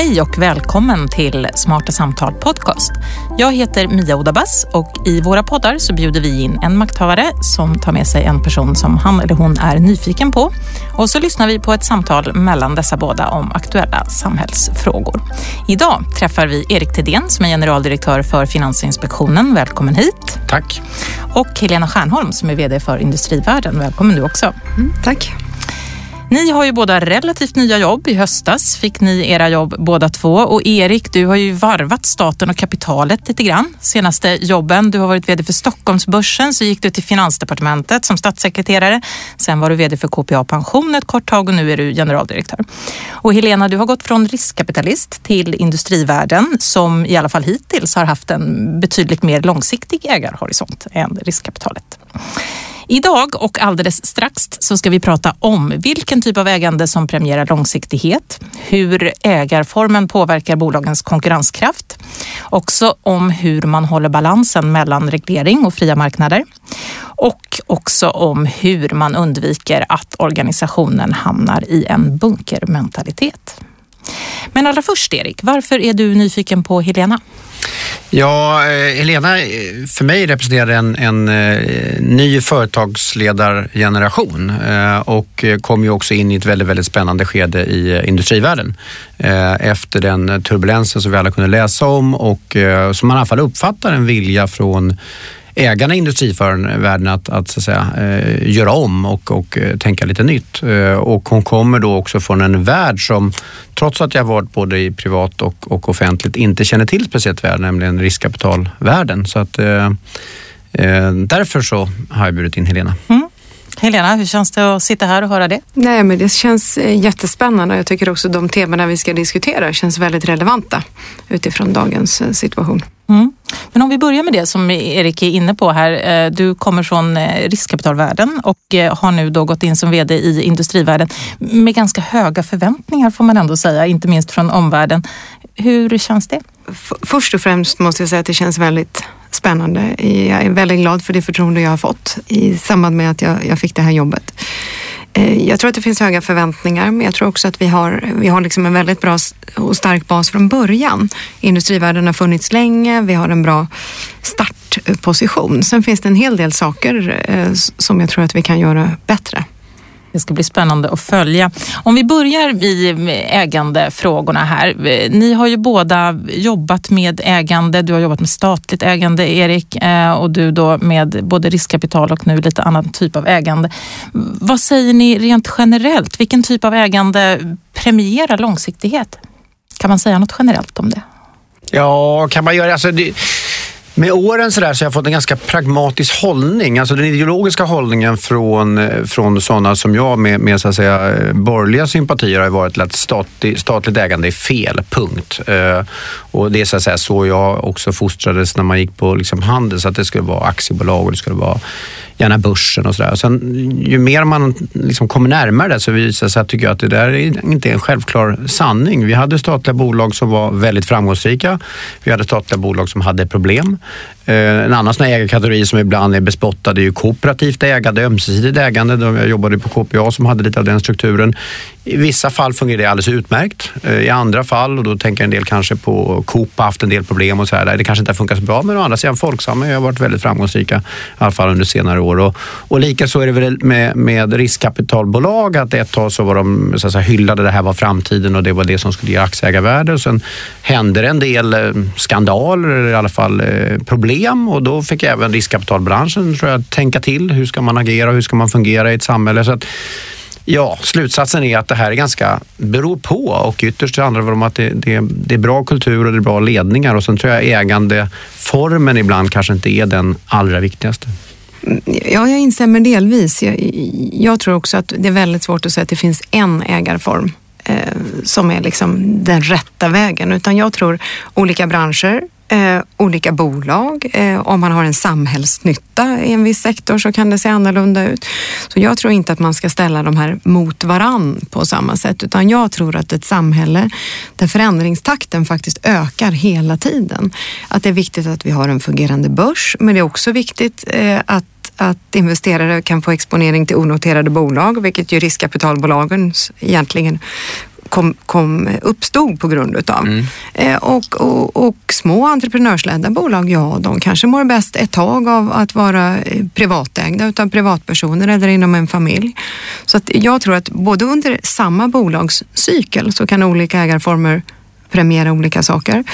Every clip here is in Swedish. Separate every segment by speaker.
Speaker 1: Hej och välkommen till Smarta Samtal Podcast. Jag heter Mia Odabas och i våra poddar så bjuder vi in en makthavare som tar med sig en person som han eller hon är nyfiken på. Och så lyssnar vi på ett samtal mellan dessa båda om aktuella samhällsfrågor. Idag träffar vi Erik Thedéen som är generaldirektör för Finansinspektionen. Välkommen hit.
Speaker 2: Tack.
Speaker 1: Och Helena Stjärnholm som är VD för Industrivärden. Välkommen du också.
Speaker 3: Mm, tack.
Speaker 1: Ni har ju båda relativt nya jobb. I höstas fick ni era jobb båda två och Erik, du har ju varvat staten och kapitalet lite grann. Senaste jobben, du har varit VD för Stockholmsbörsen, så gick du till Finansdepartementet som statssekreterare. Sen var du VD för KPA Pension ett kort tag och nu är du generaldirektör. Och Helena, du har gått från riskkapitalist till Industrivärden som i alla fall hittills har haft en betydligt mer långsiktig ägarhorisont än riskkapitalet. Idag och alldeles strax så ska vi prata om vilken typ av ägande som premierar långsiktighet, hur ägarformen påverkar bolagens konkurrenskraft, också om hur man håller balansen mellan reglering och fria marknader och också om hur man undviker att organisationen hamnar i en bunkermentalitet. Men allra först Erik, varför är du nyfiken på Helena?
Speaker 2: Ja, eh, Helena eh, för mig representerar en, en ny företagsledargeneration och kom ju också in i ett väldigt, väldigt spännande skede i industrivärlden efter den turbulensen som vi alla kunde läsa om och som man i alla fall uppfattar en vilja från ägarna i industrivärlden att, att, så att säga, eh, göra om och, och eh, tänka lite nytt. Eh, och hon kommer då också från en värld som, trots att jag varit både i privat och, och offentligt, inte känner till speciellt väl, nämligen riskkapitalvärlden. Så att, eh, eh, därför så har jag bjudit in Helena.
Speaker 1: Mm. Helena, hur känns det att sitta här och höra det?
Speaker 3: Nej, men det känns jättespännande. Jag tycker också de temana vi ska diskutera känns väldigt relevanta utifrån dagens situation.
Speaker 1: Mm. Men om vi börjar med det som Erik är inne på här. Eh, du kommer från eh, riskkapitalvärlden och eh, har nu då gått in som VD i industrivärlden med ganska höga förväntningar får man ändå säga, inte minst från omvärlden. Hur känns det?
Speaker 3: Först och främst måste jag säga att det känns väldigt spännande. Jag är väldigt glad för det förtroende jag har fått i samband med att jag, jag fick det här jobbet. Eh, jag tror att det finns höga förväntningar, men jag tror också att vi har, vi har liksom en väldigt bra och stark bas från början. Industrivärlden har funnits länge, vi har en bra startposition. Sen finns det en hel del saker eh, som jag tror att vi kan göra bättre.
Speaker 1: Det ska bli spännande att följa. Om vi börjar i eh, ägandefrågorna här. Eh, ni har ju båda jobbat med ägande. Du har jobbat med statligt ägande, Erik, eh, och du då med både riskkapital och nu lite annan typ av ägande. Vad säger ni rent generellt? Vilken typ av ägande premierar långsiktighet? Kan man säga något generellt om det?
Speaker 2: Ja, kan man göra... Alltså det med åren så, där så har jag fått en ganska pragmatisk hållning. Alltså den ideologiska hållningen från, eh, från sådana som jag med, med så att säga, eh, borgerliga sympatier har varit att statlig, statligt ägande är fel, punkt. Eh, och det är så, att säga, så jag också fostrades när man gick på liksom handel, så att det skulle vara aktiebolag och det skulle vara gärna börsen och sådär. Sen ju mer man liksom kommer närmare det så visar det sig, tycker jag, att det där är inte en självklar sanning. Vi hade statliga bolag som var väldigt framgångsrika. Vi hade statliga bolag som hade problem. Eh, en annan sån ägarkategori som ibland är bespottad är ju kooperativt ägande, ömsesidigt ägande. Jag jobbade på KPA som hade lite av den strukturen. I vissa fall fungerar det alldeles utmärkt. Eh, I andra fall, och då tänker en del kanske på Coop har haft en del problem och så här, det kanske inte har funkat så bra. Men å andra sidan Folksam har varit väldigt framgångsrika, i alla fall under senare år. Och, och lika så är det väl med, med riskkapitalbolag, att ett tag så var de så att säga, hyllade det här var framtiden och det var det som skulle ge aktieägarvärde. Och sen hände det en del eh, skandaler, eller i alla fall problem problem och då fick även riskkapitalbranschen tror jag, tänka till. Hur ska man agera? Hur ska man fungera i ett samhälle? Så att, Ja, slutsatsen är att det här är ganska beror på och ytterst handlar det om att det, det, det, är bra kultur och det är bra ledningar och sen tror jag ägandeformen ibland kanske inte är den allra viktigaste.
Speaker 3: Ja, jag instämmer delvis. Jag, jag tror också att det är väldigt svårt att säga att det finns en ägarform eh, som är liksom den rätta vägen, utan jag tror olika branscher eh, olika bolag. Eh, om man har en samhällsnytta i en viss sektor så kan det se annorlunda ut. Så jag tror inte att man ska ställa de här mot varann på samma sätt, utan jag tror att ett samhälle där förändringstakten faktiskt ökar hela tiden. Att det är viktigt att vi har en fungerande börs, men det är också viktigt eh, att att investerare kan få exponering till onoterade bolag, vilket ju riskkapitalbolagen egentligen kom, kom, uppstod på grund utav. Mm. Eh, och, och, och, små entreprenörsledda bolag, ja de kanske mår bäst ett tag av att vara eh, privatägda utav privatpersoner eller inom en familj. Så att jag tror att både under samma bolagscykel så kan olika ägarformer premiera olika saker.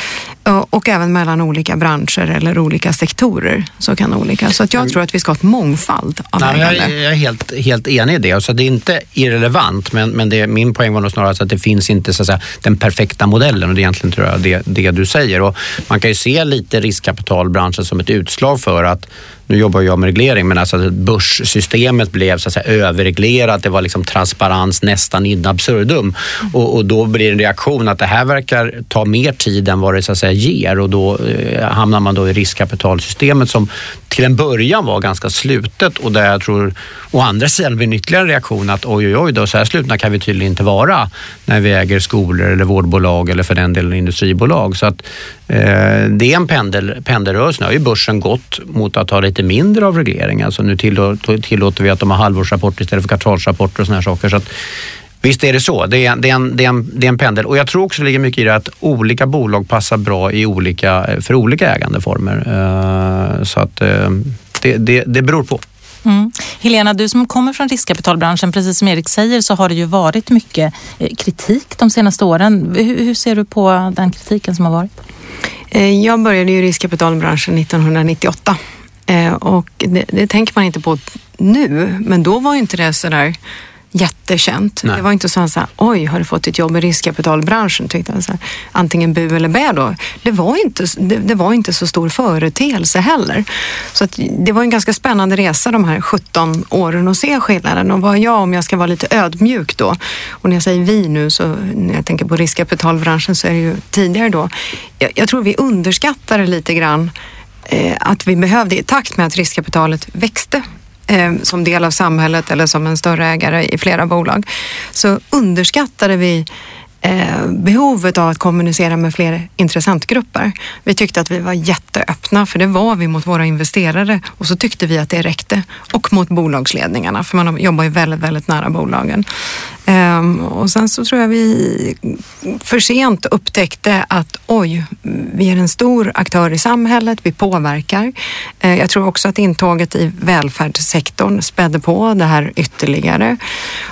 Speaker 3: Och även mellan olika branscher eller olika sektorer så kan olika. Så att jag tror att vi ska ha ett mångfald av
Speaker 2: Nej, jag, jag, är helt, helt enig i det. Alltså det är inte irrelevant men, men det, min poäng var nog snarare att det finns inte så säga, den perfekta modellen och det är egentligen tror jag det, det du säger. Och man kan ju se lite riskkapitalbranschen som ett utslag för att nu jobbar jag med reglering, men alltså börssystemet blev så att säga överreglerat. Det var liksom transparens nästan in absurdum och, och, då blir en reaktion att det här verkar ta mer tid än vad det så att säga ger och då eh, hamnar man då i riskkapitalsystemet som till en början var ganska slutet och där jag tror å andra sidan blir det ytterligare en reaktion att oj, oj, oj, då, så här slutna kan vi tydligen inte vara när vi äger skolor eller vårdbolag eller för den delen industribolag. Så att eh, det är en pendel, pendelrörelse. Nu har ju börsen gått mot att ha lite mindre av reglering. Alltså nu tillåter, tillåter vi att de har halvårsrapporter istället för kvartalsrapporter och sådana här saker. Så att, Visst är det så. Det är, det, är en, det, är en, det är en pendel. Och jag tror också det ligger mycket i det att olika bolag passar bra i olika, för olika ägandeformer. Uh, så att uh, det, det, det beror på.
Speaker 1: Mm. Helena, du som kommer från riskkapitalbranschen, precis som Erik säger så har det ju varit mycket eh, kritik de senaste åren. Hur, hur ser du på den kritiken som har varit?
Speaker 3: Eh, jag började i riskkapitalbranschen 1998 eh, och det, det tänker man inte på nu, men då var inte det sådär jättekänt. Nej. Det var inte så att säga, oj, har du fått ett jobb i riskkapitalbranschen? Tyckte jag. Så här, antingen bu eller bä då. Det var, inte, det, det, var inte så stor företeelse heller. Så att, det var en ganska spännande resa de här 17 åren att se skillnaden. Och vad jag, om jag ska vara lite ödmjuk då, och när jag säger vi nu, så när jag tänker på riskkapitalbranschen så är det ju tidigare då. Jag, jag tror vi underskattade lite grann eh, att vi behövde, i takt med att riskkapitalet växte eh, som del av samhället eller som en större ägare i flera bolag, så underskattade vi eh, behovet av att kommunicera med fler intressentgrupper. Vi tyckte att vi var jätteöppna, för det var vi mot våra investerare och så tyckte vi att det räckte. Och mot bolagsledningarna, för man jobbar ju väldigt, väldigt nära bolagen. Um, och sen så tror jag vi för sent upptäckte att oj, vi är en stor aktör i samhället, vi påverkar. Uh, jag tror också att intåget i välfärdssektorn spädde på det här ytterligare.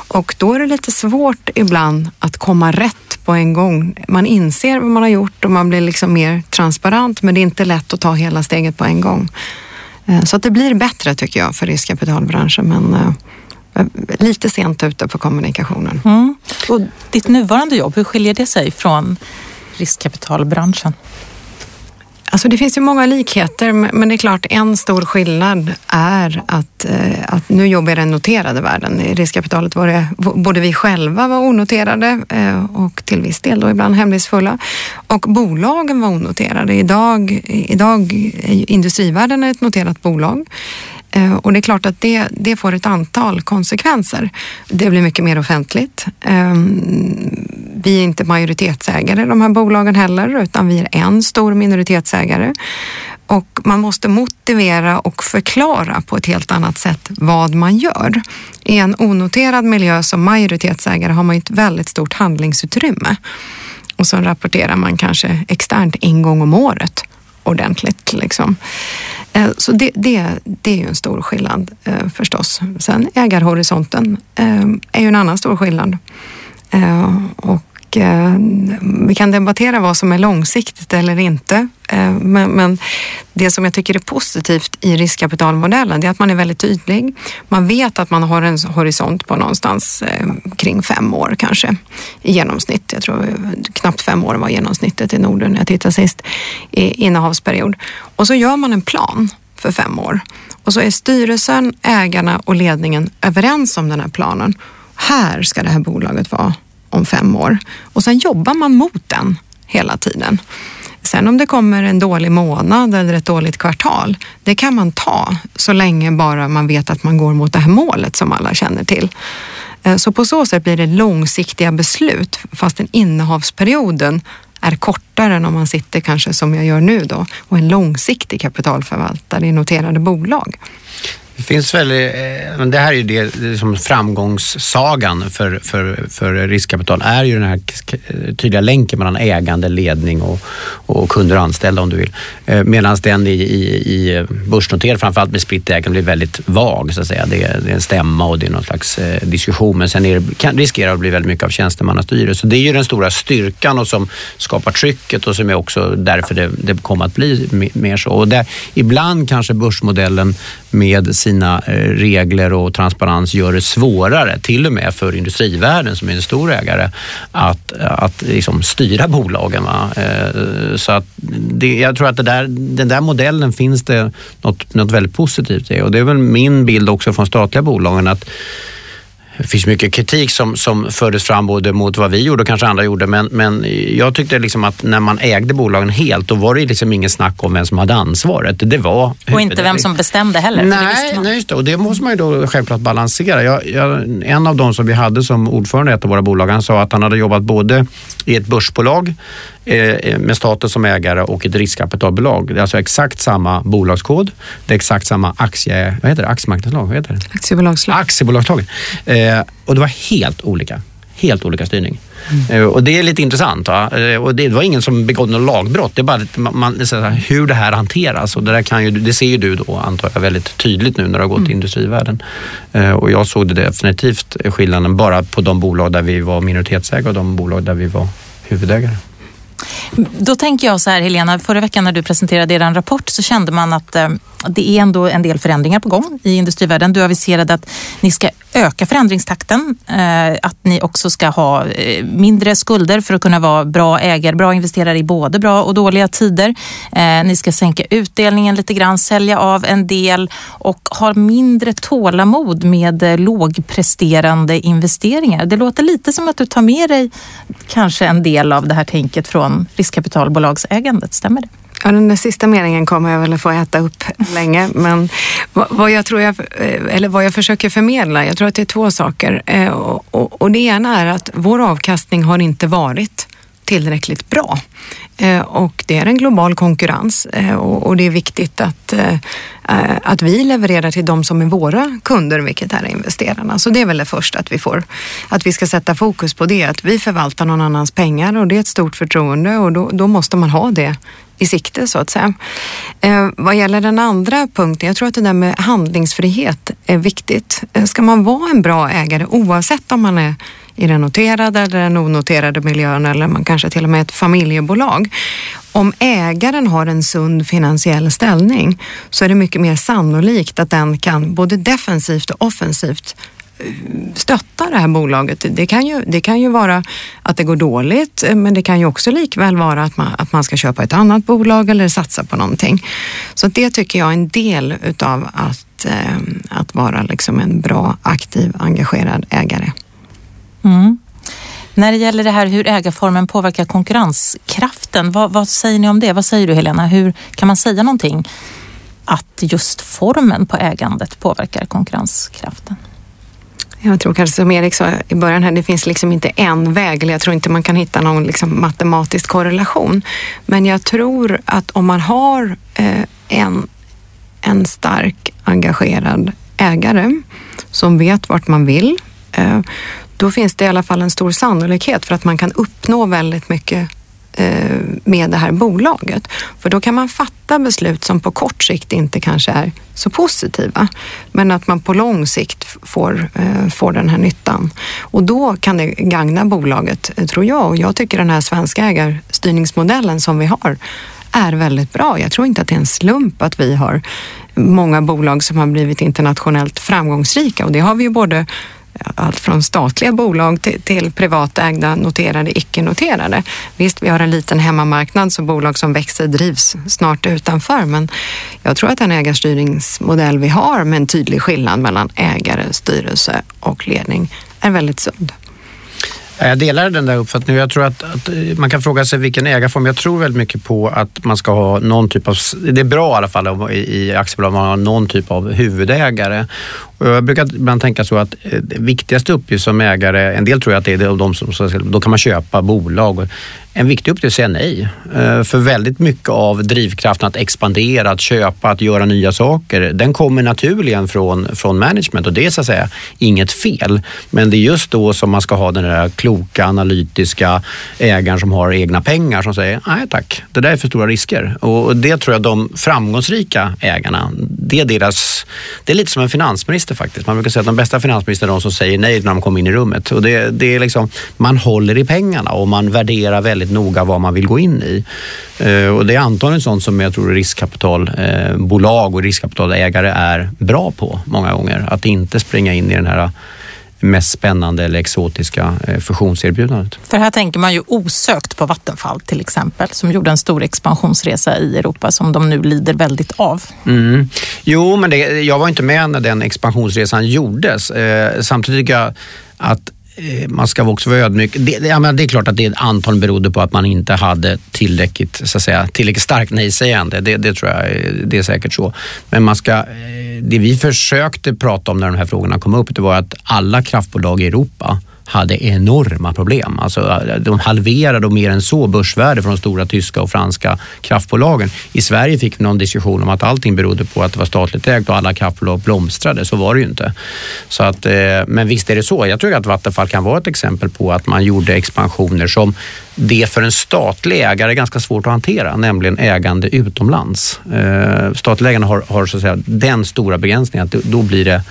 Speaker 3: Och då är det lite svårt ibland att komma rätt på en gång. Man inser vad man har gjort och man blir liksom mer transparent, men det är inte lätt att ta hela steget på en gång. Uh, så att det blir bättre tycker jag för riskkapitalbranschen, men uh, lite sent ute på kommunikationen. Mm.
Speaker 1: Och ditt nuvarande jobb, hur skiljer det sig från riskkapitalbranschen?
Speaker 3: Alltså det finns ju många likheter, men det är klart en stor skillnad är att, eh, att nu jobbar jag i den noterade världen. I riskkapitalet var det både vi själva var onoterade eh, och till viss del då ibland hemlighetsfulla och bolagen var onoterade. Idag, idag är industrivärlden ett noterat bolag. Eh, och det är klart att det, det får ett antal konsekvenser. Det blir mycket mer offentligt. Ehm, vi är inte majoritetsägare i de här bolagen heller, utan vi är en stor minoritetsägare. Och man måste motivera och förklara på ett helt annat sätt vad man gör. I en onoterad miljö som majoritetsägare har man ett väldigt stort handlingsutrymme. Och så rapporterar man kanske externt en gång om året ordentligt. Liksom. Eh, så det, det, det är ju en stor skillnad eh, förstås. Sen ägarhorisonten eh, är ju en annan stor skillnad. Eh, och Eh, vi kan debattera vad som är långsiktigt eller inte. Eh, men, men, det som jag tycker är positivt i riskkapitalmodellen är att man är väldigt tydlig. Man vet att man har en horisont på någonstans eh, kring fem år kanske i genomsnitt. Jag tror knappt fem år var genomsnittet i Norden när jag tittade sist i innehavsperiod. Och så gör man en plan för fem år och så är styrelsen, ägarna och ledningen överens om den här planen. Här ska det här bolaget vara om fem år. Och sen jobbar man mot den hela tiden. Sen om det kommer en dålig månad eller ett dåligt kvartal, det kan man ta så länge bara man vet att man går mot det här målet som alla känner till. Eh, så på så sätt blir det långsiktiga beslut fastän innehavsperioden är kortare än om man sitter kanske som jag gör nu då och en långsiktig kapitalförvaltare i noterade bolag.
Speaker 2: Det finns väl, eh, men det här är ju det, det som framgångssagan för, för, för riskkapital är ju den här tydliga länken mellan ägande, ledning och, och kunder och anställda om du vill. Eh, Medan den i, i, i börsnoterad, framförallt med spritt ägande, blir väldigt vag så att säga. Det är, det är en stämma och det är någon slags eh, diskussion men sen är det, kan, riskerar att bli väldigt mycket av tjänstemannastyre. Så det är ju den stora styrkan och som skapar trycket och som är också därför det, det kommer att bli mer så. Och där, ibland kanske börsmodellen med sina eh, regler och transparens gör det svårare, till och med för industrivärlden som är en stor ägare, att, att liksom styra bolagen. Va? Eh, så att det, jag tror att det där, den där modellen finns det något, något väldigt positivt i och det är väl min bild också från statliga bolagen att det finns mycket kritik som, som fördes fram både mot vad vi gjorde och kanske andra gjorde men, men jag tyckte liksom att när man ägde bolagen helt då var det liksom ingen snack om vem som hade ansvaret. Det var
Speaker 1: och inte vem som bestämde heller.
Speaker 2: Nej, nej just det. och det måste man ju då självklart balansera. Jag, jag, en av de som vi hade som ordförande i ett av våra bolag han sa att han hade jobbat både i ett börsbolag med staten som ägare och ett riskkapitalbolag. Det är alltså exakt samma bolagskod. Det är exakt samma aktie, vad heter det? aktiemarknadslag. Vad heter det?
Speaker 3: Aktiebolagslag.
Speaker 2: Aktiebolagslagen. Eh, och det var helt olika. Helt olika styrning. Mm. Eh, och det är lite intressant. Va? Eh, och det var ingen som begått något lagbrott. Det är bara man, det är hur det här hanteras. Och det, där kan ju, det ser ju du då, antar jag, väldigt tydligt nu när du har gått mm. i industrivärlden. Och jag såg det definitivt skillnaden bara på de bolag där vi var minoritetsägare och de bolag där vi var huvudägare.
Speaker 1: Då tänker jag så här Helena, förra veckan när du presenterade er rapport så kände man att eh, det är ändå en del förändringar på gång i industrivärlden. Du aviserade att ni ska öka förändringstakten, eh, att ni också ska ha eh, mindre skulder för att kunna vara bra ägare, bra investerare i både bra och dåliga tider. Eh, ni ska sänka utdelningen lite grann, sälja av en del och ha mindre tålamod med eh, lågpresterande investeringar. Det låter lite som att du tar med dig kanske en del av det här tänket från riskkapitalbolagsägandet, stämmer det?
Speaker 3: Ja, den där sista meningen kommer jag väl att få äta upp länge, men vad jag, tror jag, eh, eller vad jag försöker förmedla, jag tror att det är två saker. Eh, och, och, och det ena är att vår avkastning har inte varit tillräckligt bra. Eh, och det är en global konkurrens eh, och det är viktigt att, eh, att vi levererar till de som är våra kunder, vilket är investerarna. Så det är väl det första, att vi, får, att vi ska sätta fokus på det, att vi förvaltar någon annans pengar och det är ett stort förtroende och då, då måste man ha det i sikte så att säga. Eh, vad gäller den andra punkten, jag tror att det där med handlingsfrihet är viktigt. Eh, ska man vara en bra ägare oavsett om man är i den noterade eller den onoterade miljön eller man kanske till och med ett familjebolag. Om ägaren har en sund finansiell ställning så är det mycket mer sannolikt att den kan både defensivt och offensivt eh, stötta det här bolaget. Det kan, ju, det kan ju vara att det går dåligt, eh, men det kan ju också likväl vara att man, att man ska köpa ett annat bolag eller satsa på någonting. Så det tycker jag är en del utav att, eh, att vara liksom en bra, aktiv, engagerad ägare.
Speaker 1: Mm. När det gäller det här hur ägarformen påverkar konkurrenskraften, vad, vad, säger ni om det? Vad säger du Helena? Hur kan man säga någonting att just formen på ägandet påverkar konkurrenskraften?
Speaker 3: Jag tror kanske som Erik sa i början här, det finns liksom inte en väg, eller jag tror inte man kan hitta någon liksom matematisk korrelation. Men jag tror att om man har eh, en, en stark, engagerad ägare som vet vart man vill, eh, då finns det i alla fall en stor sannolikhet för att man kan uppnå väldigt mycket eh, med det här bolaget. För då kan man fatta beslut som på kort sikt inte kanske är så positiva, men att man på lång sikt får, eh, får den här nyttan. Och då kan det gagna bolaget, eh, tror jag. Och jag tycker den här svenska ägarstyrningsmodellen som vi har är väldigt bra. Jag tror inte att det är en slump att vi har många bolag som har blivit internationellt framgångsrika och det har vi ju både allt från statliga bolag till, till privatägda, noterade, icke-noterade. Visst, vi har en liten hemmamarknad så bolag som växer drivs snart utanför, men jag tror att den ägarstyrningsmodell vi har med en tydlig skillnad mellan ägare, styrelse och ledning är väldigt sund.
Speaker 2: Eh, jag delar den där uppfattningen. Jag tror att, att, eh, man kan fråga sig vilken ägarform. Jag tror väldigt mycket på att man ska ha någon typ av, det är bra i alla fall i, i aktiebolag, man har någon typ av huvudägare. Och jag brukar ibland tänka så att eh, det viktigaste uppgift som ägare, en del tror jag att det är de som, då kan man köpa bolag en viktig uppgift är att säga nej. Eh, för väldigt mycket av drivkraften att expandera, att köpa, att göra nya saker, den kommer naturligen från, från management och det är så att säga inget fel. Men det är just då som man ska ha den där kloka, analytiska ägaren som har egna pengar som säger nej tack, det där är för stora risker. Och det tror jag de framgångsrika ägarna, det är deras, det är lite som en finansminister faktiskt. Man brukar säga att de bästa finansministrarna är de som säger nej när de kommer in i rummet. Och det, det är liksom, man håller i pengarna och man värderar väldigt noga vad man vill gå in i. Eh, och det är antagligen sånt som jag tror riskkapitalbolag eh, och riskkapitalägare är bra på många gånger. Att inte springa in i den här mest spännande eller exotiska eh, fusionserbjudandet.
Speaker 1: För här tänker man ju osökt på Vattenfall till exempel som gjorde en stor expansionsresa i Europa som de nu lider väldigt av.
Speaker 2: Mm. Jo, men det, jag var inte med när den expansionsresan gjordes. Eh, samtidigt tycker jag att Eh, man ska också vara ödmjuk. Det, det, det är klart att det antagligen berodde på att man inte hade tillräckligt, så att säga, tillräckligt starkt nej-sägande. Det, det tror jag det är säkert så. Men man ska, eh, det vi försökte prata om när de här frågorna kom upp det var att alla kraftbolag i Europa hade enorma problem. Alltså, de halverade och mer än så börsvärde från de stora tyska och franska kraftbolagen. I Sverige fick vi någon diskussion om att allting berodde på att det var statligt ägt och alla kraftbolag blomstrade. Så var det ju inte. Så att, eh, men visst är det så. Jag tror att Vattenfall kan vara ett exempel på att man gjorde expansioner som det för en statlig ägare är ganska svårt att hantera, nämligen ägande utomlands. Eh, statliga ägarna har, har så att säga, den stora begränsningen att då blir det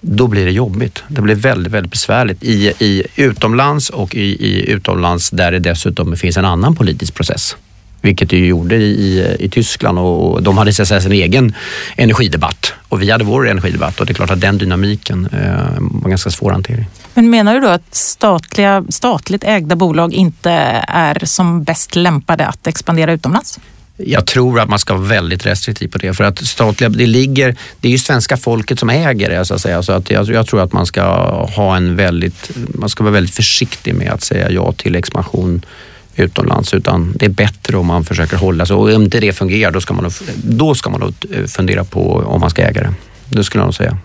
Speaker 2: då blir det jobbigt. Det blir väldigt, väldigt besvärligt i, i utomlands och i, i utomlands där det dessutom finns en annan politisk process. Vilket det gjorde i, i Tyskland och de hade så att säga, sin egen energidebatt och vi hade vår energidebatt och det är klart att den dynamiken eh, var ganska svår hantering.
Speaker 1: Men menar du då att statliga, statligt ägda bolag inte är som bäst lämpade att expandera utomlands?
Speaker 2: Jag tror att man ska vara väldigt restriktiv på det för att statliga, det ligger, det är ju svenska folket som äger det så att säga. Så att jag, jag, tror att man ska ha en väldigt, man ska vara väldigt försiktig med att säga ja till expansion utomlands utan det är bättre om man försöker hålla sig och om inte det fungerar då ska man, då ska man fundera på om man ska äga det. Det skulle jag nog säga.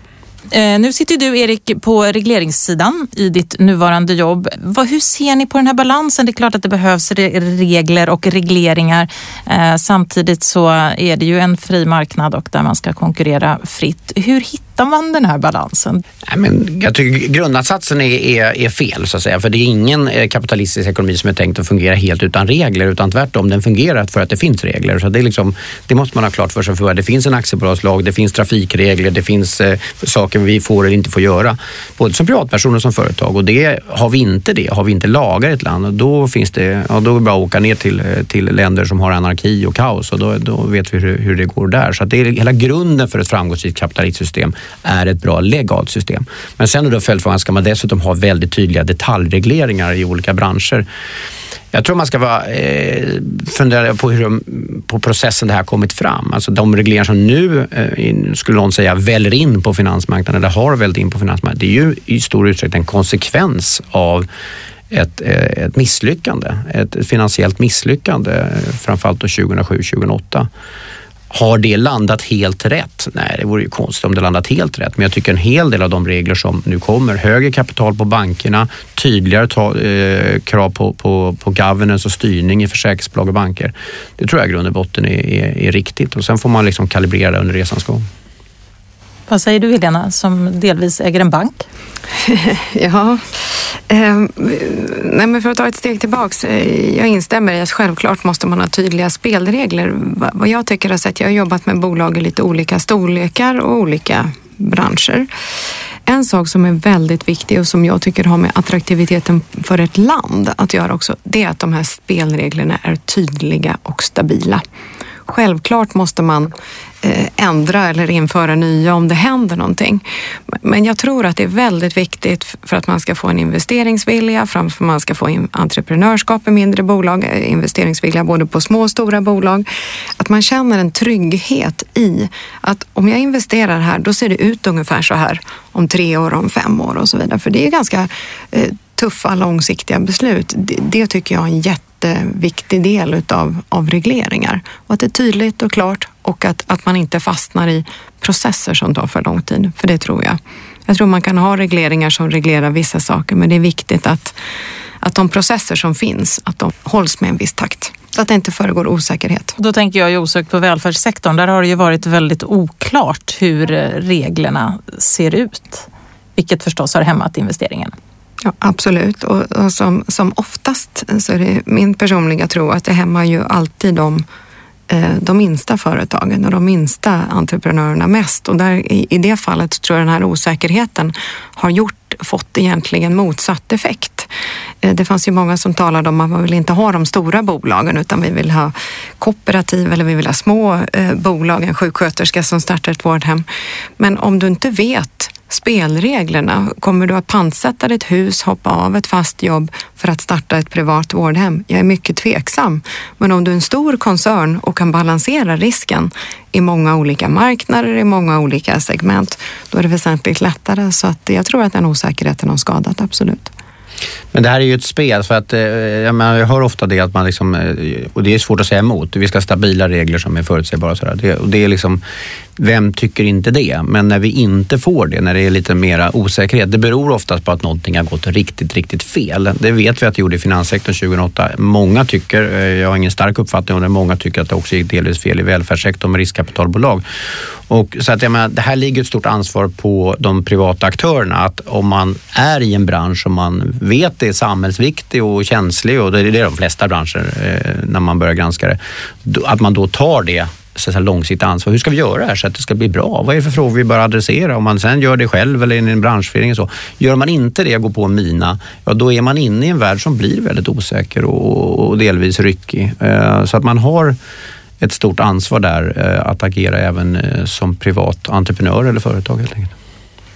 Speaker 1: Eh, nu sitter du Erik på regleringssidan i ditt nuvarande jobb. hur ser ni på den här balansen? Det är klart att det behövs regler och regleringar. Eh, samtidigt så är det ju en fri marknad och där man ska konkurrera fritt. Hur hittar hittar man den här balansen?
Speaker 2: Nej, men jag tycker grundansatsen är, är, är, fel, så att säga. För det är ingen eh, kapitalistisk ekonomi som är tänkt att fungera helt utan regler, utan tvärtom, den fungerar för att det finns regler. Så det, är liksom, det måste man ha klart för sig. För det finns en aktiebolagslag, det finns trafikregler, det finns eh, saker vi får eller inte får göra. Både som privatpersoner och som företag. Och det, har vi inte det, har vi inte lagar i ett land, då, finns det, ja, då är det bara att åka ner till, eh, till länder som har anarki och kaos och då, då vet vi hur, hur det går där. Så det är hela grunden för ett framgångsrikt kapitalistsystem är ett bra legalt system. Men sen är då följdfrågan, ska man dessutom ha väldigt tydliga detaljregleringar i olika branscher? Jag tror man ska vara, eh, fundera på hur de, på processen det här kommit fram. Alltså de regleringar som nu, eh, skulle någon säga, väller in på finansmarknaden eller har vällt in på finansmarknaden. Det är ju i stor utsträckning en konsekvens av ett, eh, ett misslyckande, ett finansiellt misslyckande, eh, framförallt 2007-2008. Har det landat helt rätt? Nej, det vore ju konstigt om det landat helt rätt. Men jag tycker en hel del av de regler som nu kommer, högre kapital på bankerna, tydligare ta, eh, krav på, på, på governance och styrning i försäkringsbolag och banker. Det tror jag i grund och botten är, är, är riktigt och sen får man liksom kalibrera under resans gång.
Speaker 1: Vad säger du Helena som delvis äger en bank?
Speaker 3: ja, ehm, nej men för att ta ett steg tillbaks. Eh, jag instämmer i att självklart måste man ha tydliga spelregler. Vad jag tycker har sett, jag har jobbat med bolag i lite olika storlekar och olika branscher. En sak som är väldigt viktig och som jag tycker har med attraktiviteten för ett land att göra också, det är att de här spelreglerna är tydliga och stabila. Självklart måste man eh, ändra eller införa nya om det händer någonting. Men jag tror att det är väldigt viktigt för att man ska få en investeringsvilja, framför att man ska få entreprenörskap i mindre bolag, eh, investeringsvilja både på små och stora bolag. Att man känner en trygghet i att om jag investerar här, då ser det ut ungefär så här om tre år, om fem år och så vidare. För det är ganska eh, tuffa långsiktiga beslut. Det, det, tycker jag är en jätteviktig del utav, av regleringar. Och att det är tydligt och klart och att, att man inte fastnar i processer som tar för lång tid. För det tror jag. Jag tror man kan ha regleringar som reglerar vissa saker men det är viktigt att, att de processer som finns att de hålls med en viss takt så att det inte föregår osäkerhet.
Speaker 1: Då tänker jag ju osökt på välfärdssektorn. Där har det ju varit väldigt oklart hur eh, reglerna ser ut, vilket förstås har hämmat investeringen.
Speaker 3: Ja, absolut. Och, och som, som oftast så är det min personliga tro att det hämmar ju alltid de, eh, de minsta företagen och de minsta entreprenörerna mest. Och där, i, i det fallet tror jag den här osäkerheten har gjort, fått egentligen motsatt effekt. Eh, det fanns ju många som talade om att man vill inte ha de stora bolagen utan vi vill ha kooperativ eller vi vill ha små eh, bolag, en sjuksköterska som startar ett vårdhem. Men om du inte vet spelreglerna. Kommer du att pantsätta ditt hus, hoppa av ett fast jobb för att starta ett privat vårdhem? Jag är mycket tveksam. Men om du är en stor koncern och kan balansera risken i många olika marknader, i många olika segment, då är det väsentligt lättare. Så att jag tror att den osäkerheten har skadat, absolut.
Speaker 2: Men det här är ju ett spel för att eh, jag, menar, jag hör ofta det att man liksom, eh, och det är svårt att säga emot. Vi ska ha stabila regler som är förutsägbara. Så det, och det är liksom, vem tycker inte det? Men när vi inte får det, när det är lite mera osäkerhet, det beror oftast på att någonting har gått riktigt, riktigt fel. Det vet vi att det gjorde i finanssektorn 2008. Många tycker, eh, jag har ingen stark uppfattning om det, många tycker att det också gick delvis fel i välfärdssektorn med riskkapitalbolag. Och så att jag menar, det här ligger ett stort ansvar på de privata aktörerna att om man är i en bransch som man vet är samhällsviktig och känslig och det är det de flesta branscher eh, när man börjar granska det, att man då tar det så långsiktigt ansvar. Hur ska vi göra det här så att det ska bli bra? Vad är det för frågor vi bör adressera? Om man sen gör det själv eller i en branschförening så. Gör man inte det, och går på en mina, ja då är man inne i en värld som blir väldigt osäker och, och delvis ryckig. Eh, så att man har ett stort ansvar där eh, att agera även eh, som privat entreprenör eller företag helt enkelt.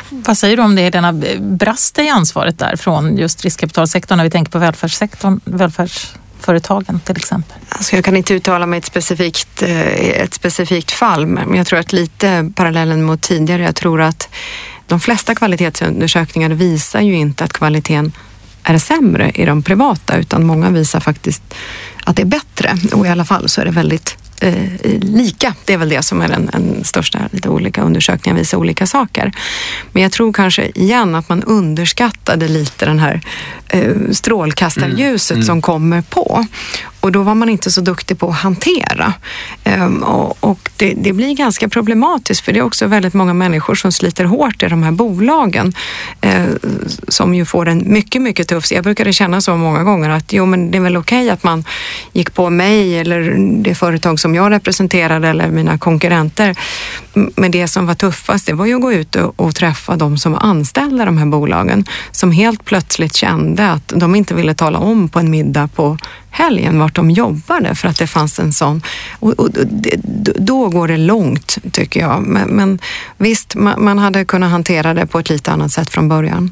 Speaker 1: Vad säger du om det, Helena? Brast det i ansvaret där från just riskkapitalsektorn när vi tänker på välfärdssektorn, företagen till exempel?
Speaker 3: Alltså jag kan inte uttala mig ett specifikt, eh, ett specifikt fall, men jag tror att lite parallellen mot tidigare, jag tror att de flesta kvalitetsundersökningar visar ju inte att kvaliteten är sämre i de privata, utan många visar faktiskt att det är bättre. Och i alla fall så är det väldigt eh, lika. Det är väl det som är den, den största. Lite olika undersökningar visar olika saker. Men jag tror kanske igen att man underskattade lite den här eh, strålkastarljuset mm. Mm. som kommer på. Och då var man inte så duktig på att hantera. Um, och, och det, det, blir ganska problematiskt för det är också väldigt många människor som sliter hårt i de här bolagen uh, som ju får en mycket, mycket tuff... Jag brukade känna så många gånger att jo, men det är väl okej okay att man gick på mig eller det företag som jag representerade eller mina konkurrenter. Men det som var tuffast, det var ju att gå ut och, och träffa de som var anställda i de här bolagen som helt plötsligt kände att de inte ville tala om på en middag på helgen vart de jobbade för att det fanns en sån. Och, och, då går det långt tycker jag. Men, men visst, man, man, hade kunnat hantera det på ett lite annat sätt från början.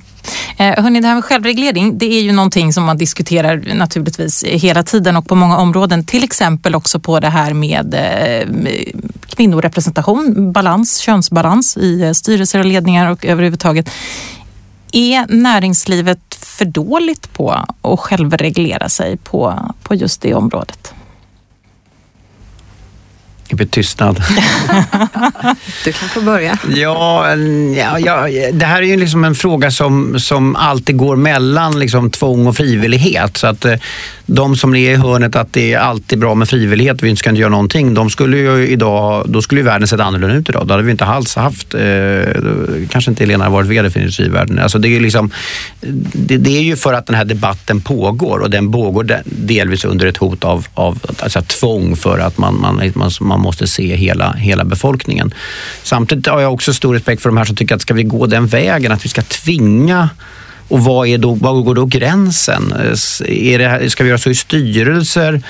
Speaker 1: Eh, hörni, det här med självreglering, det är ju någonting som man diskuterar naturligtvis hela tiden och på många områden. Till exempel också på det här med eh, kvinnorepresentation, balans, könsbalans i eh, styrelser och ledningar och överhuvudtaget. Är näringslivet för dåligt på att självreglera sig på, på just det området?
Speaker 2: Det blir tystnad.
Speaker 3: du kan få börja.
Speaker 2: Ja, ja, ja, det här är ju liksom en fråga som, som alltid går mellan liksom tvång och frivillighet. Så att, eh, de som är i hörnet att det är alltid bra med frivillighet vi inte ska inte göra någonting, de skulle ju idag, då skulle ju världen sett annorlunda ut idag. Då hade vi inte alls haft, eh, kanske inte Helena varit VD för Industrivärden. Alltså det, är liksom, det, det, är ju för att den här debatten pågår och den pågår delvis under ett hot av, av alltså tvång för att man, man, man, man man måste se hela, hela befolkningen. Samtidigt har jag också stor respekt för de här som tycker att ska vi gå den vägen, att vi ska tvinga och vad, är då, var går då gränsen? Är det, ska vi göra så i styrelser?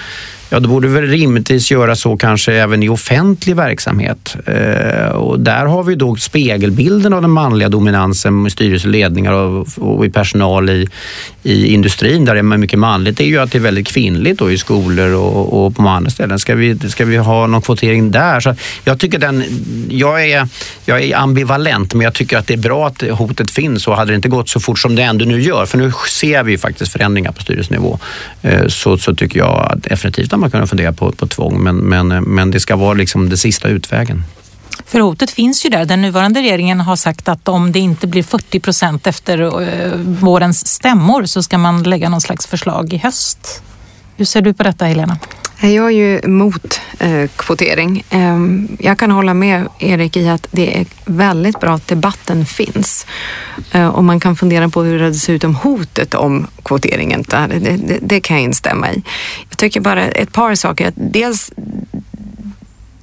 Speaker 2: ja då borde vi väl rimligtvis göra så kanske även i offentlig verksamhet. Eh, och där har vi då spegelbilden av den manliga dominansen i styrelseledningar och, och i personal i, i industrin där det är mycket manligt. Det är ju att det är väldigt kvinnligt då i skolor och, och på andra ställen. Ska vi, ska vi ha någon kvotering där? Så jag tycker den, jag är, jag är ambivalent men jag tycker att det är bra att hotet finns och hade det inte gått så fort som det ändå nu gör, för nu ser vi faktiskt förändringar på styrelsenivå, eh, så, så tycker jag definitivt att man kan fundera på, på tvång, men, men, eh, men det ska vara liksom den sista utvägen.
Speaker 1: För hotet finns ju där. Den nuvarande regeringen har sagt att om det inte blir 40 procent efter eh, vårens stämmor så ska man lägga någon slags förslag i höst. Hur ser du på detta Helena?
Speaker 3: Eh, jag är ju emot eh, kvotering. Eh, jag kan hålla med Erik i att det är väldigt bra att debatten finns. Eh, och man kan fundera på hur det ser ut om hotet om kvoteringen. Det, det, det, kan jag instämma i. Jag tycker bara ett par saker. Dels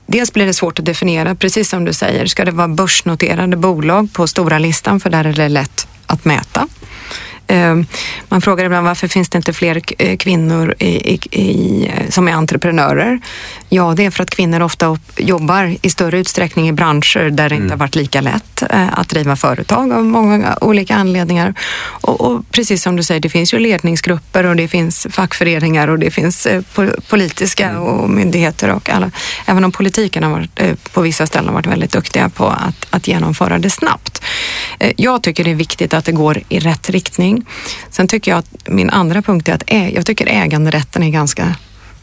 Speaker 3: Dels blir det svårt att definiera, precis som du säger. Ska det vara börsnoterade bolag på stora listan för där är det lätt att mäta. Ehm, man frågar ibland varför finns det inte fler eh, kvinnor i, i, som är entreprenörer? Ja, det är för att kvinnor ofta jobbar i större utsträckning i branscher där det mm. inte har varit lika lätt eh, att driva företag av många olika anledningar. Och, och, precis som du säger, det finns ju ledningsgrupper och det finns fackföreningar och det finns eh, politiska mm. och myndigheter och alla. Även om politiken har varit, på vissa ställen varit väldigt duktiga på att, att genomföra det snabbt. Eh, jag tycker det är viktigt att det går i rätt riktning. Sen tycker jag att min andra punkt är att jag tycker äganderätten är ganska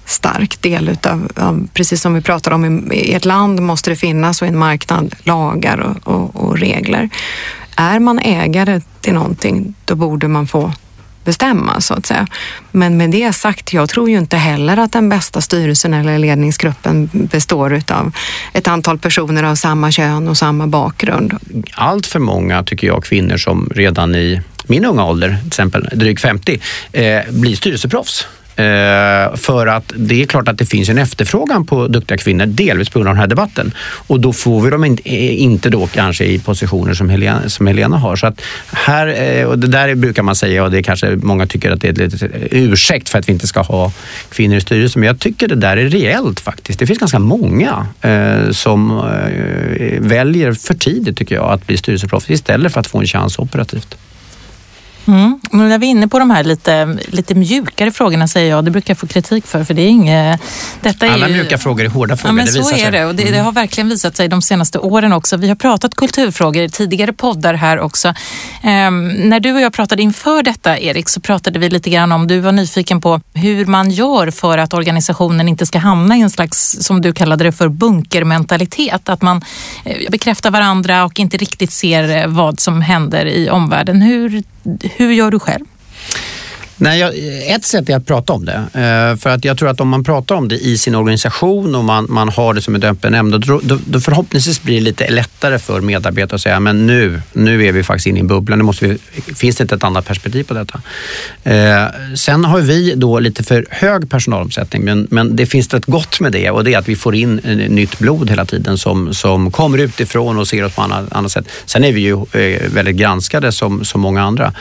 Speaker 3: stark del utav, av, precis som vi pratar om, i ett land måste det finnas och i en marknad lagar och, och, och regler. Är man ägare till någonting, då borde man få bestämma så att säga. Men med det sagt, jag tror ju inte heller att den bästa styrelsen eller ledningsgruppen består utav ett antal personer av samma kön och samma bakgrund.
Speaker 2: Allt för många, tycker jag, kvinnor som redan i min unga ålder, till exempel drygt 50, eh, blir styrelseproffs. Eh, för att det är klart att det finns en efterfrågan på duktiga kvinnor, delvis på grund av den här debatten. Och då får vi dem eh, inte då kanske i positioner som Helena, som Helena har. Så att här, eh, och det där brukar man säga och det kanske många tycker att det är ett litet eh, ursäkt för att vi inte ska ha kvinnor i styrelsen. Men jag tycker det där är reellt faktiskt. Det finns ganska många eh, som eh, väljer för tidigt tycker jag att bli styrelseproffs istället för att få en chans operativt.
Speaker 1: Mm. När vi är inne på de här lite, lite mjukare frågorna säger jag, det brukar jag få kritik för. för det är inget,
Speaker 2: detta är Alla ju... mjuka frågor är hårda frågor,
Speaker 1: ja, men det så är det och det, mm. det, har verkligen visat sig de senaste åren också. Vi har pratat kulturfrågor i tidigare poddar här också. Ehm, när du och jag pratade inför detta, Erik, så pratade vi lite grann om, du var nyfiken på hur man gör för att organisationen inte ska hamna i en slags, som du kallade det för, bunkermentalitet. Att man eh, bekräftar varandra och inte riktigt ser eh, vad som händer i omvärlden. Hur hur gör du själv?
Speaker 2: Nej, jag, ett sätt är att prata om det. Eh, för att jag tror att om man pratar om det i sin organisation och man, man har det som ett öppen ämne, då, då, då, förhoppningsvis blir det lite lättare för medarbetare att säga, men nu, nu är vi faktiskt inne i en bubbla, nu måste vi, finns det inte ett annat perspektiv på detta? Eh, sen har vi då lite för hög personalomsättning, men, men det finns ett gott med det och det är att vi får in eh, nytt blod hela tiden som, som kommer utifrån och ser oss på annat, annat sätt. Sen är vi ju eh, väldigt granskade som, som många andra.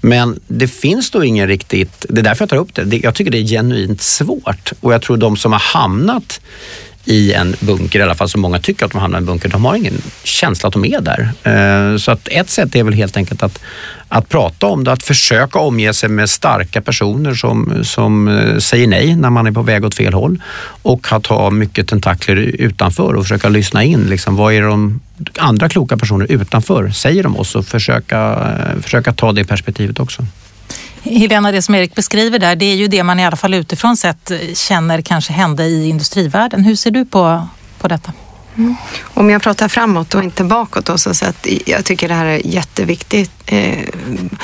Speaker 2: Men det finns då ingen riktigt, det är därför jag tar upp det, jag tycker det är genuint svårt och jag tror de som har hamnat i en bunker, i alla fall så många tycker att de hamnar i en bunker, de har ingen känsla att de är där. Eh, så att ett sätt är väl helt enkelt att, att prata om det, att försöka omge sig med starka personer som, som eh, säger nej när man är på väg åt fel håll och att ha mycket tentakler utanför och försöka lyssna in. Liksom, vad är de andra kloka personer utanför säger om oss och försöka, eh, försöka ta det perspektivet också.
Speaker 1: Helena, det som Erik beskriver där, det är ju det man i alla fall utifrån sett eh, känner kanske hände i industrivärlden. Hur ser du på, på detta?
Speaker 3: Mm. Om jag pratar framåt och inte bakåt då, så att jag tycker det här är jätteviktigt. Eh,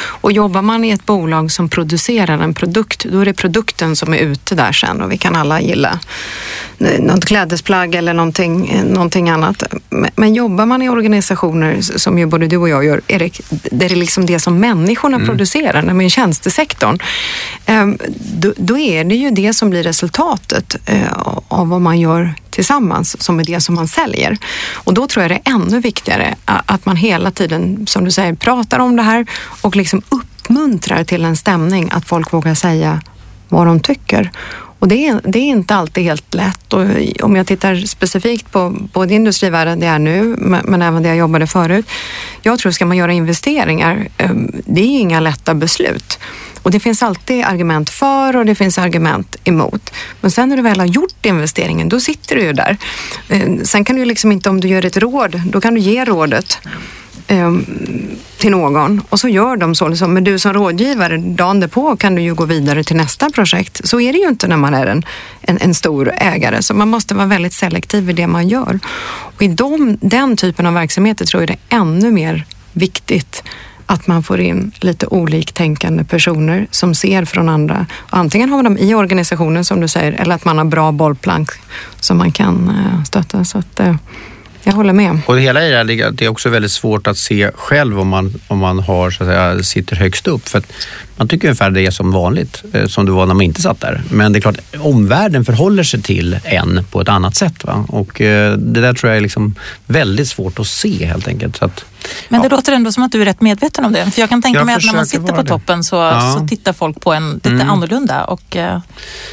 Speaker 3: och jobbar man i ett bolag som producerar en produkt, då är det produkten som är ute där sen och vi kan alla gilla något klädesplagg eller någonting, någonting annat. Men jobbar man i organisationer som ju både du och jag gör, Erik, där det är liksom det som människorna mm. producerar, nämligen tjänstesektorn, ehm, då, då, är det ju det som blir resultatet eh, av vad man gör tillsammans som är det som man säljer. Och då tror jag det är ännu viktigare att man hela tiden, som du säger, pratar om det här och liksom uppmuntrar till en stämning att folk vågar säga vad de tycker Och det är, det är inte alltid helt lätt. Och om jag tittar specifikt på både industrivärlden det är nu, men även det jag jobbade förut. Jag tror ska man göra investeringar, ehm, det är inga lätta beslut. Och det finns alltid argument för och det finns argument emot. Men sen när du väl har gjort investeringen, då sitter du ju där. Ehm, sen kan du liksom inte, om du gör ett råd, då kan du ge rådet Ehm, till någon och så gör de så. Liksom. Men du som rådgivare, dagen därpå kan du ju gå vidare till nästa projekt. Så är det ju inte när man är en, en, en stor ägare. Så man måste vara väldigt selektiv i det man gör. Och I de, den typen av verksamheter tror jag det är ännu mer viktigt att man får in lite oliktänkande personer som ser från andra. Antingen har man dem i organisationen som du säger eller att man har bra bollplank som man kan eh, stötta. Så att, eh, jag håller med.
Speaker 2: Och det hela är det, det är också väldigt svårt att se själv om man, om man har, så att säga, sitter högst upp. För man tycker ungefär det är som vanligt, eh, som det var när man inte satt där. Men det är klart, omvärlden förhåller sig till en på ett annat sätt. Va? Och det där tror jag är liksom väldigt svårt att se helt enkelt. Så att,
Speaker 1: men det ja. låter ändå som att du är rätt medveten om det. För jag kan tänka jag mig att när man sitter på toppen så, ja. så tittar folk på en lite mm. annorlunda och eh,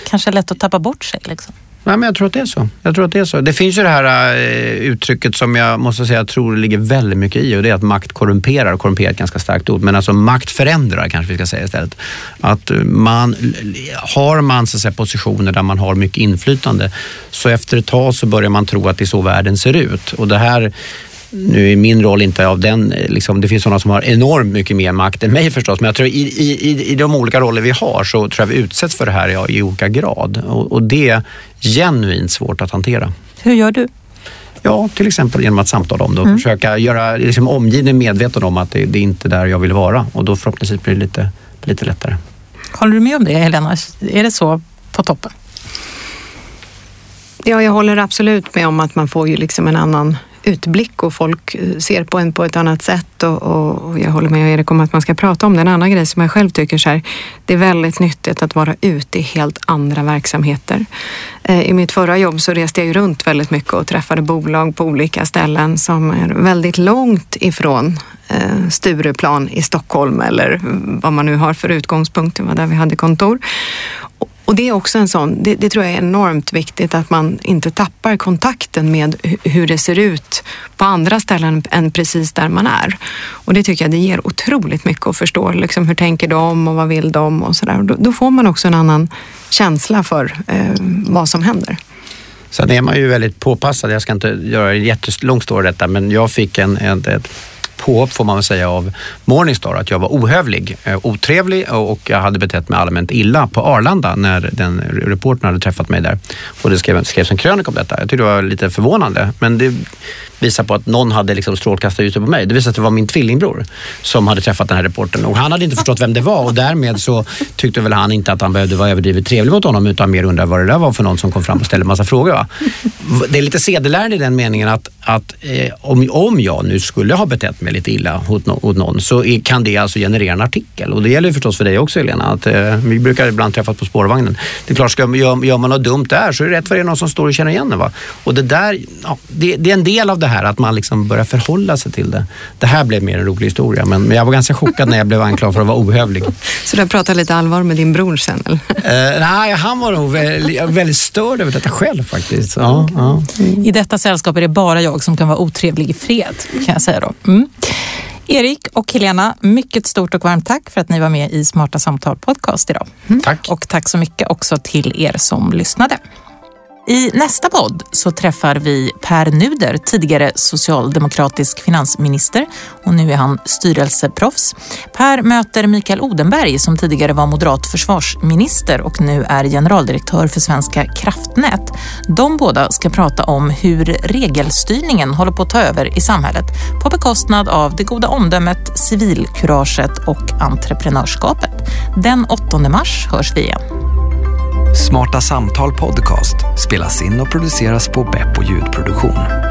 Speaker 1: kanske är lätt att tappa bort sig. Liksom.
Speaker 2: Nej, men jag tror att det är så. Jag tror att det är så. Det finns ju det här äh, uttrycket som jag måste säga jag tror ligger väldigt mycket i och det är att makt korrumperar. Korrumperar är ett ganska starkt ord, men alltså makt förändrar kanske vi ska säga istället. Att eh, man, har man så att säga, positioner där man har mycket inflytande så efter ett tag så börjar man tro att det är så världen ser ut. Och det här nu är min roll inte av den, liksom, det finns sådana som har enormt mycket mer makt än mig förstås, men jag tror i, i, i de olika roller vi har så tror jag vi utsätts för det här i, i olika grad och, och det är genuint svårt att hantera.
Speaker 1: Hur gör du?
Speaker 2: Ja, till exempel genom att samtala om det och mm. försöka göra liksom, omgivningen medveten om att det, det är inte där jag vill vara och då förhoppningsvis blir det lite, lite lättare.
Speaker 1: Håller du med om det Helena? Är det så på toppen?
Speaker 3: Ja, jag håller absolut med om att man får ju liksom en annan utblick och folk eh, ser på en på ett annat sätt och, och jag håller med Erik om att man ska prata om det. En annan grej som jag själv tycker så här, det är väldigt nyttigt att vara ute i helt andra verksamheter. Eh, I mitt förra jobb så reste jag ju runt väldigt mycket och träffade bolag på olika ställen som är väldigt långt ifrån eh, Stureplan i Stockholm eller vad man nu har för utgångspunkt. Det var där vi hade kontor. Och det är också en sån, det, det, tror jag är enormt viktigt att man inte tappar kontakten med hur det ser ut på andra ställen än precis där man är. Och det tycker jag det ger otroligt mycket att förstå. Liksom, hur tänker de och vad vill de och sådär. Då, då får man också en annan känsla för eh, vad som händer.
Speaker 2: Sen är man ju väldigt påpassad. Jag ska inte göra en jättelång story detta, men jag fick en, en, ett påhopp får man väl säga av Morningstar att jag var ohövlig, eh, otrevlig och jag hade betett mig allmänt illa på Arlanda när den reportern hade träffat mig där. Och det skrevs en krönika om detta. Jag tyckte det var lite förvånande men det visar på att någon hade liksom strålkastarljuset på mig. Det visade sig att det var min tvillingbror som hade träffat den här reportern och han hade inte förstått vem det var och därmed så tyckte väl han inte att han behövde vara överdrivet trevlig mot honom utan mer undrade vad det där var för någon som kom fram och ställde massa frågor. Va? Det är lite sedelärande i den meningen att, att eh, om, om jag nu skulle ha betett mig lite illa mot no, någon så kan det alltså generera en artikel och det gäller ju förstås för dig också Helena. Att, eh, vi brukar ibland träffas på spårvagnen. Det är klart, ska, gör, gör man något dumt där så är det rätt för det är någon som står och känner igen det. Va? Och det där, ja, det, det är en del av det här att man liksom börjar förhålla sig till det. Det här blev mer en rolig historia men, men jag var ganska chockad när jag blev anklagad för att vara ohövlig.
Speaker 3: Så du har pratat lite allvar med din bror sen? Eller?
Speaker 2: Uh, nej, han var nog väldigt, väldigt störd över detta själv faktiskt. Ja, okay. ja.
Speaker 1: I detta sällskap är det bara jag som kan vara otrevlig i fred kan jag säga då. Mm. Erik och Helena, mycket stort och varmt tack för att ni var med i Smarta Samtal podcast idag.
Speaker 2: Mm. Tack.
Speaker 1: Och tack så mycket också till er som lyssnade. I nästa podd så träffar vi Per Nuder, tidigare socialdemokratisk finansminister och nu är han styrelseproffs. Per möter Mikael Odenberg som tidigare var moderat försvarsminister och nu är generaldirektör för Svenska kraftnät. De båda ska prata om hur regelstyrningen håller på att ta över i samhället på bekostnad av det goda omdömet, civilkuraget och entreprenörskapet. Den 8 mars hörs vi igen.
Speaker 4: Smarta Samtal Podcast spelas in och produceras på Beppo ljudproduktion.